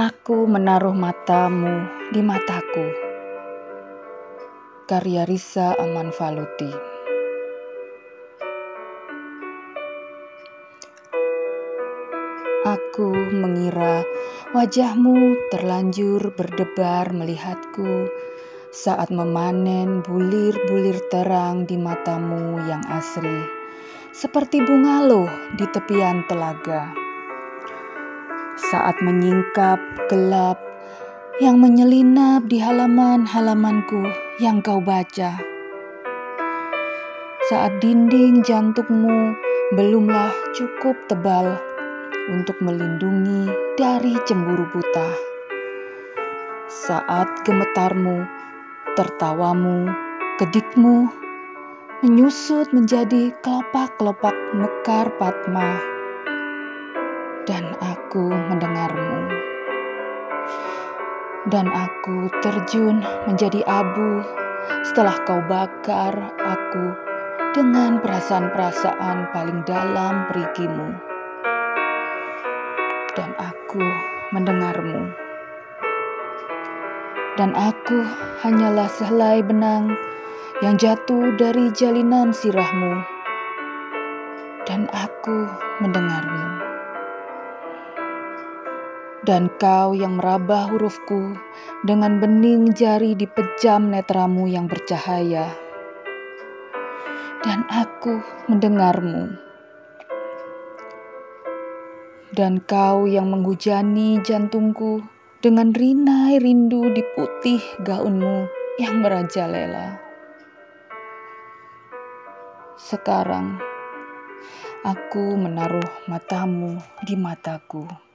Aku menaruh matamu di mataku. Karya Risa Aman Faluti. Aku mengira wajahmu terlanjur berdebar melihatku saat memanen bulir-bulir terang di matamu yang asri, seperti bunga loh di tepian telaga saat menyingkap gelap yang menyelinap di halaman-halamanku yang kau baca. Saat dinding jantungmu belumlah cukup tebal untuk melindungi dari cemburu buta. Saat gemetarmu, tertawamu, kedikmu menyusut menjadi kelopak-kelopak mekar patma dan aku mendengarmu. Dan aku terjun menjadi abu setelah kau bakar aku dengan perasaan-perasaan paling dalam perikimu. Dan aku mendengarmu. Dan aku hanyalah sehelai benang yang jatuh dari jalinan sirahmu. Dan aku mendengarmu dan kau yang meraba hurufku dengan bening jari di pejam netramu yang bercahaya. Dan aku mendengarmu. Dan kau yang menghujani jantungku dengan rinai rindu di putih gaunmu yang merajalela. Sekarang aku menaruh matamu di mataku.